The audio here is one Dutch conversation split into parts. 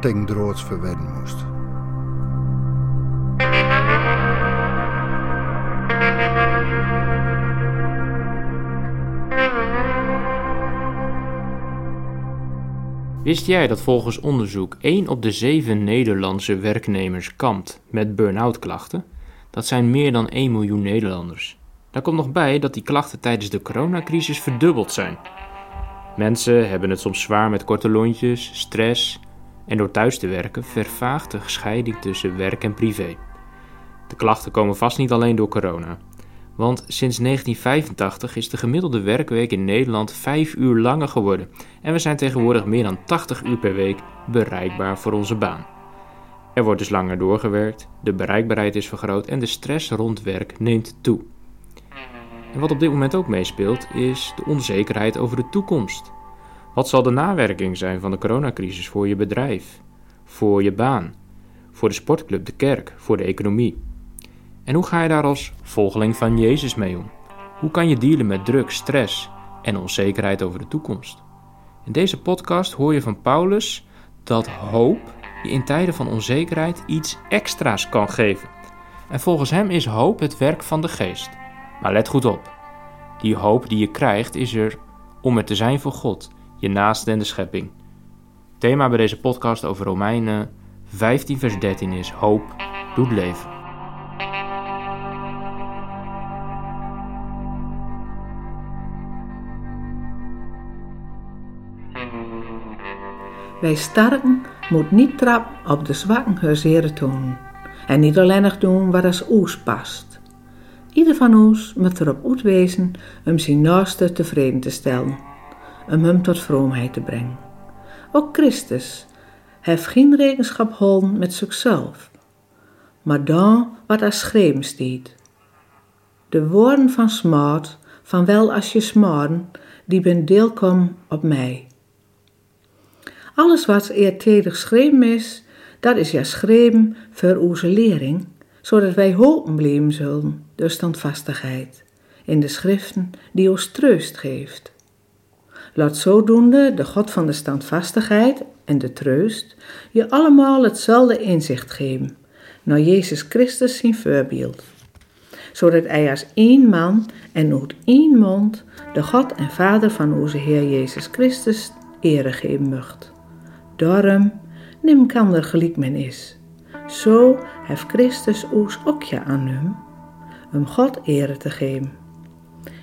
droods moest. Wist jij dat volgens onderzoek 1 op de 7 Nederlandse werknemers kampt met burn-out klachten? Dat zijn meer dan 1 miljoen Nederlanders. Daar komt nog bij dat die klachten tijdens de coronacrisis verdubbeld zijn. Mensen hebben het soms zwaar met korte lontjes, stress en door thuis te werken vervaagt de scheiding tussen werk en privé. De klachten komen vast niet alleen door corona. Want sinds 1985 is de gemiddelde werkweek in Nederland 5 uur langer geworden en we zijn tegenwoordig meer dan 80 uur per week bereikbaar voor onze baan. Er wordt dus langer doorgewerkt, de bereikbaarheid is vergroot en de stress rond werk neemt toe. En wat op dit moment ook meespeelt is de onzekerheid over de toekomst. Wat zal de nawerking zijn van de coronacrisis voor je bedrijf, voor je baan, voor de sportclub, de kerk, voor de economie? En hoe ga je daar als volgeling van Jezus mee om? Hoe kan je dealen met druk, stress en onzekerheid over de toekomst? In deze podcast hoor je van Paulus dat hoop je in tijden van onzekerheid iets extra's kan geven. En volgens hem is hoop het werk van de geest. Maar let goed op. Die hoop die je krijgt is er om er te zijn voor God, je naaste en de schepping. Thema bij deze podcast over Romeinen 15 vers 13 is hoop doet leven. Wij sterken moet niet trappen op de zwakken huiseren tonen. En niet alleen doen wat als oes past. Ieder van ons moet erop uitwezen om zijn naaste tevreden te stellen. Om hem tot vroomheid te brengen. Ook Christus heeft geen rekenschap gehouden met zichzelf. Maar dan wat als schreven stiet. De woorden van smaad, van wel als je smaden, die ben deelkom op mij. Alles wat eertijdig geschreven is, dat is ja schreven voor onze lering, zodat wij hopen blijven zullen, de standvastigheid, in de schriften die ons troost geeft. Laat zodoende de God van de standvastigheid en de troost je allemaal hetzelfde inzicht geven, naar Jezus Christus zijn voorbeeld. Zodat hij als één man en uit één mond de God en Vader van onze Heer Jezus Christus ere geven mocht. Daarom neem kan er gelijk men is. Zo heeft Christus ons ook je aan hem, om God ere te geven.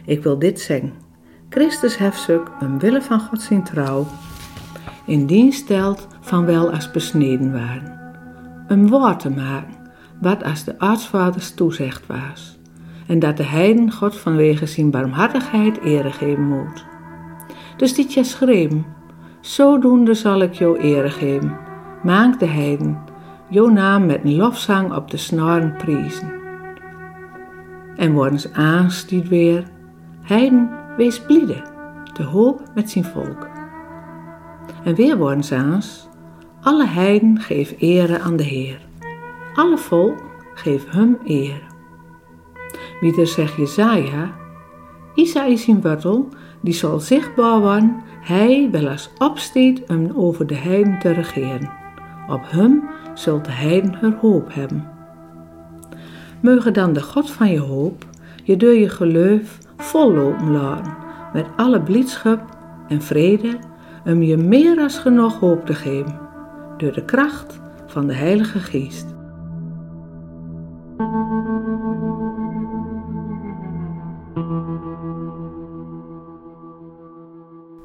Ik wil dit zeggen. Christus heeft zich omwille van God zijn trouw in dienst stelt van wel als besneden waren. Een woord te maken, wat als de aartsvaders toezegd was. En dat de heiden God vanwege zijn barmhartigheid ere geven moet. Dus dit je schreven, Zodoende zal ik jou ere geven. Maak de heiden, jouw naam met een lofzang op de snaren prijzen. En worden ze aanstiet weer, heiden, wees blide, te hoop met zijn volk. En weer worden ze aans, alle heiden geef ere aan de Heer. Alle volk geef hem eer. Wie er zegt Jezaja, Isa is zijn wortel, die zal zichtbaar worden hij wel eens opsteed om over de heiden te regeren. Op hem zult de heiden haar hoop hebben. Mogen dan de God van je hoop je door je geloof vollopen laten, met alle blijdschap en vrede, om je meer als genoeg hoop te geven, door de kracht van de Heilige Geest.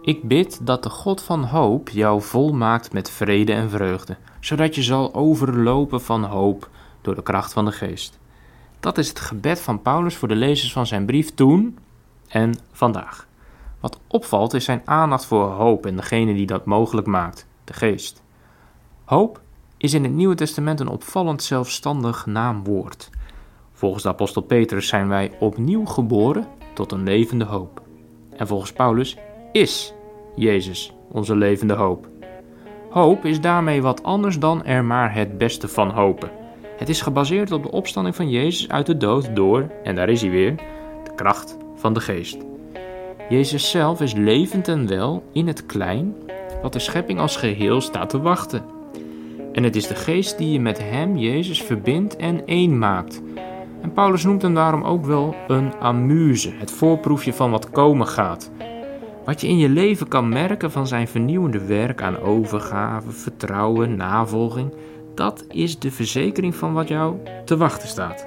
Ik bid dat de God van hoop jou volmaakt met vrede en vreugde, zodat je zal overlopen van hoop door de kracht van de geest. Dat is het gebed van Paulus voor de lezers van zijn brief toen en vandaag. Wat opvalt is zijn aandacht voor hoop en degene die dat mogelijk maakt, de geest. Hoop is in het Nieuwe Testament een opvallend zelfstandig naamwoord. Volgens de apostel Petrus zijn wij opnieuw geboren tot een levende hoop. En volgens Paulus is Jezus onze levende hoop. Hoop is daarmee wat anders dan er maar het beste van hopen. Het is gebaseerd op de opstanding van Jezus uit de dood door, en daar is hij weer, de kracht van de geest. Jezus zelf is levend en wel in het klein, wat de schepping als geheel staat te wachten. En het is de geest die je met hem, Jezus, verbindt en één maakt. En Paulus noemt hem daarom ook wel een amuse, het voorproefje van wat komen gaat. Wat je in je leven kan merken van zijn vernieuwende werk aan overgave, vertrouwen, navolging, dat is de verzekering van wat jou te wachten staat.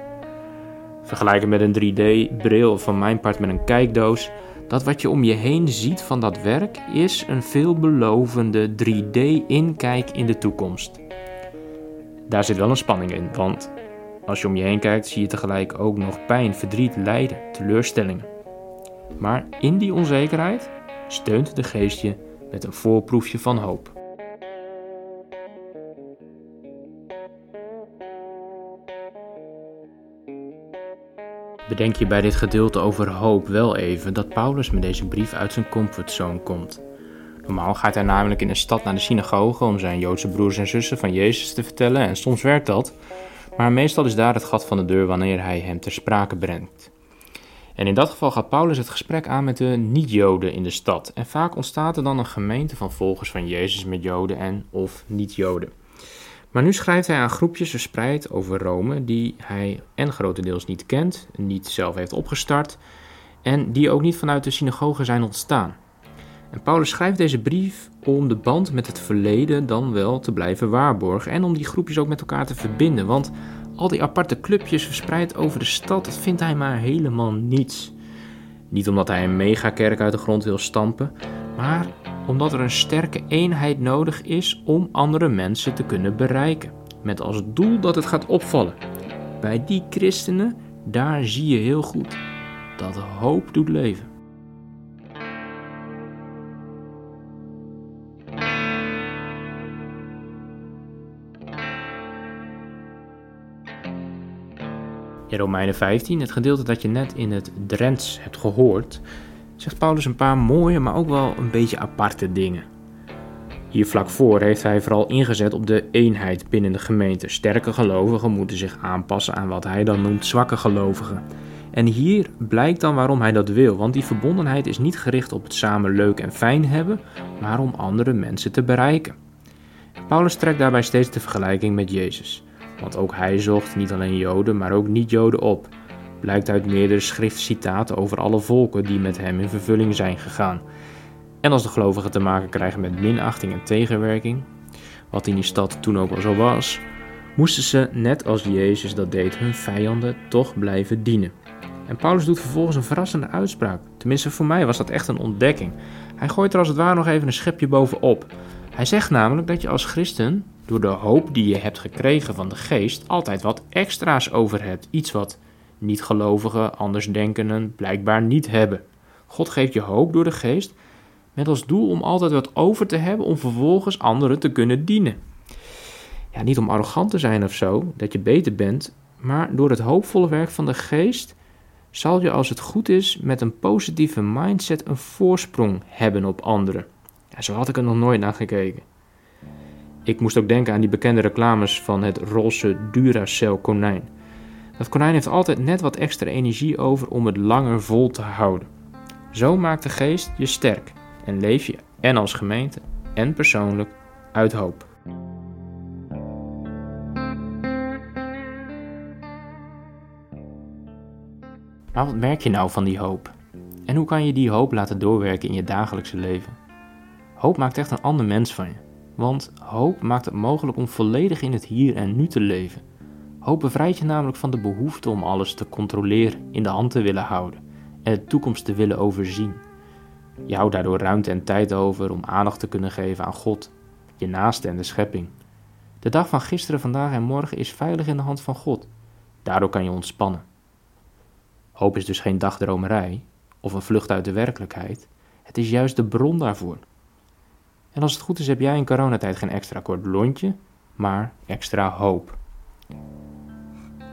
Vergelijken met een 3D-bril van mijn part met een kijkdoos, dat wat je om je heen ziet van dat werk is een veelbelovende 3D-inkijk in de toekomst. Daar zit wel een spanning in, want als je om je heen kijkt zie je tegelijk ook nog pijn, verdriet, lijden, teleurstellingen. Maar in die onzekerheid steunt de geest je met een voorproefje van hoop. Bedenk je bij dit gedeelte over hoop wel even dat Paulus met deze brief uit zijn comfortzone komt. Normaal gaat hij namelijk in een stad naar de synagoge om zijn Joodse broers en zussen van Jezus te vertellen en soms werkt dat, maar meestal is daar het gat van de deur wanneer hij hem ter sprake brengt. En in dat geval gaat Paulus het gesprek aan met de niet-Joden in de stad. En vaak ontstaat er dan een gemeente van volgers van Jezus met Joden en of niet-Joden. Maar nu schrijft hij aan groepjes verspreid over Rome die hij en grotendeels niet kent, niet zelf heeft opgestart en die ook niet vanuit de synagoge zijn ontstaan. En Paulus schrijft deze brief om de band met het verleden dan wel te blijven waarborgen en om die groepjes ook met elkaar te verbinden, want al die aparte clubjes verspreid over de stad, dat vindt hij maar helemaal niets. Niet omdat hij een megakerk uit de grond wil stampen, maar omdat er een sterke eenheid nodig is om andere mensen te kunnen bereiken. Met als doel dat het gaat opvallen. Bij die christenen, daar zie je heel goed dat hoop doet leven. In Romeinen 15, het gedeelte dat je net in het Drents hebt gehoord, zegt Paulus een paar mooie, maar ook wel een beetje aparte dingen. Hier vlak voor heeft hij vooral ingezet op de eenheid binnen de gemeente. Sterke gelovigen moeten zich aanpassen aan wat hij dan noemt zwakke gelovigen. En hier blijkt dan waarom hij dat wil, want die verbondenheid is niet gericht op het samen leuk en fijn hebben, maar om andere mensen te bereiken. Paulus trekt daarbij steeds de vergelijking met Jezus, want ook hij zocht niet alleen Joden, maar ook niet-Joden op blijkt uit meerdere schriftcitaten over alle volken die met hem in vervulling zijn gegaan. En als de gelovigen te maken krijgen met minachting en tegenwerking, wat in die stad toen ook al zo was, moesten ze, net als Jezus dat deed, hun vijanden toch blijven dienen. En Paulus doet vervolgens een verrassende uitspraak. Tenminste, voor mij was dat echt een ontdekking. Hij gooit er als het ware nog even een schepje bovenop. Hij zegt namelijk dat je als christen, door de hoop die je hebt gekregen van de geest, altijd wat extra's over hebt. Iets wat niet-gelovigen, andersdenkenden blijkbaar niet hebben. God geeft je hoop door de geest met als doel om altijd wat over te hebben om vervolgens anderen te kunnen dienen. Ja, niet om arrogant te zijn of zo, dat je beter bent, maar door het hoopvolle werk van de geest zal je als het goed is met een positieve mindset een voorsprong hebben op anderen. Ja, zo had ik er nog nooit naar gekeken. Ik moest ook denken aan die bekende reclames van het roze Duracell konijn. Dat konijn heeft altijd net wat extra energie over om het langer vol te houden. Zo maakt de geest je sterk en leef je en als gemeente en persoonlijk uit hoop. Maar wat merk je nou van die hoop? En hoe kan je die hoop laten doorwerken in je dagelijkse leven? Hoop maakt echt een ander mens van je. Want hoop maakt het mogelijk om volledig in het hier en nu te leven Hoop bevrijdt je namelijk van de behoefte om alles te controleren, in de hand te willen houden en de toekomst te willen overzien. Je houdt daardoor ruimte en tijd over om aandacht te kunnen geven aan God, je naaste en de schepping. De dag van gisteren, vandaag en morgen is veilig in de hand van God. Daardoor kan je ontspannen. Hoop is dus geen dagdromerij of een vlucht uit de werkelijkheid. Het is juist de bron daarvoor. En als het goed is, heb jij in coronatijd geen extra kort lontje, maar extra hoop.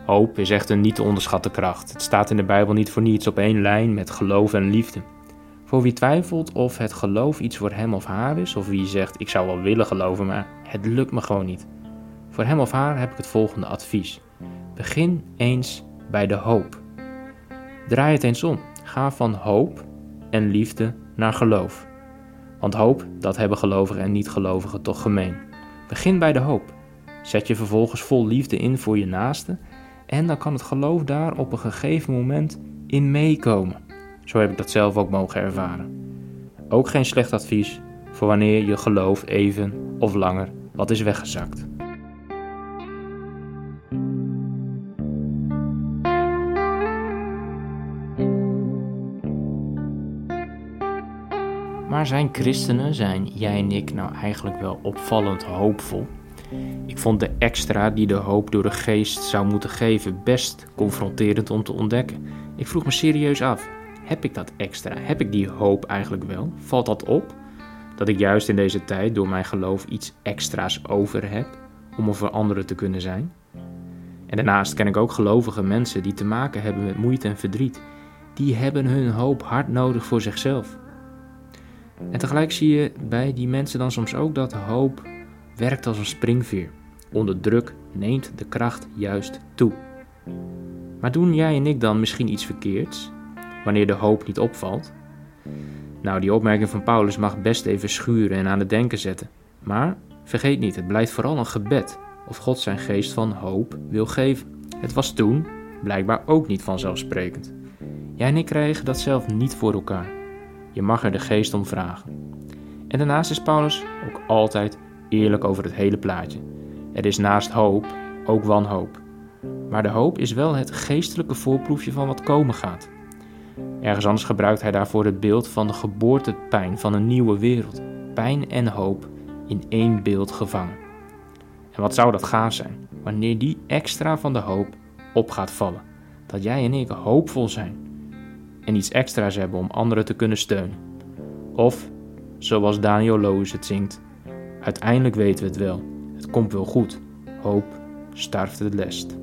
Hoop is echt een niet te onderschatte kracht. Het staat in de Bijbel niet voor niets op één lijn met geloof en liefde. Voor wie twijfelt of het geloof iets voor hem of haar is, of wie zegt ik zou wel willen geloven, maar het lukt me gewoon niet. Voor hem of haar heb ik het volgende advies. Begin eens bij de hoop. Draai het eens om. Ga van hoop en liefde naar geloof. Want hoop, dat hebben gelovigen en niet-gelovigen toch gemeen. Begin bij de hoop. Zet je vervolgens vol liefde in voor je naaste en dan kan het geloof daar op een gegeven moment in meekomen. Zo heb ik dat zelf ook mogen ervaren. Ook geen slecht advies voor wanneer je geloof even of langer wat is weggezakt. Maar zijn christenen, zijn jij en ik nou eigenlijk wel opvallend hoopvol? Ik vond de extra die de hoop door de geest zou moeten geven best confronterend om te ontdekken. Ik vroeg me serieus af: heb ik dat extra? Heb ik die hoop eigenlijk wel? Valt dat op? Dat ik juist in deze tijd door mijn geloof iets extra's over heb om er voor anderen te kunnen zijn? En daarnaast ken ik ook gelovige mensen die te maken hebben met moeite en verdriet. Die hebben hun hoop hard nodig voor zichzelf. En tegelijk zie je bij die mensen dan soms ook dat hoop werkt als een springveer. Onder druk neemt de kracht juist toe. Maar doen jij en ik dan misschien iets verkeerds, wanneer de hoop niet opvalt? Nou, die opmerking van Paulus mag best even schuren en aan het denken zetten. Maar vergeet niet, het blijft vooral een gebed of God zijn geest van hoop wil geven. Het was toen blijkbaar ook niet vanzelfsprekend. Jij en ik krijgen dat zelf niet voor elkaar. Je mag er de geest om vragen. En daarnaast is Paulus ook altijd eerlijk over het hele plaatje. Er is naast hoop ook wanhoop. Maar de hoop is wel het geestelijke voorproefje van wat komen gaat. Ergens anders gebruikt hij daarvoor het beeld van de geboortepijn van een nieuwe wereld. Pijn en hoop in één beeld gevangen. En wat zou dat gaaf zijn wanneer die extra van de hoop op gaat vallen? Dat jij en ik hoopvol zijn en iets extra's hebben om anderen te kunnen steunen. Of, zoals Daniel Loos het zingt, uiteindelijk weten we het wel. Het komt wel goed. Hoop starft het lest.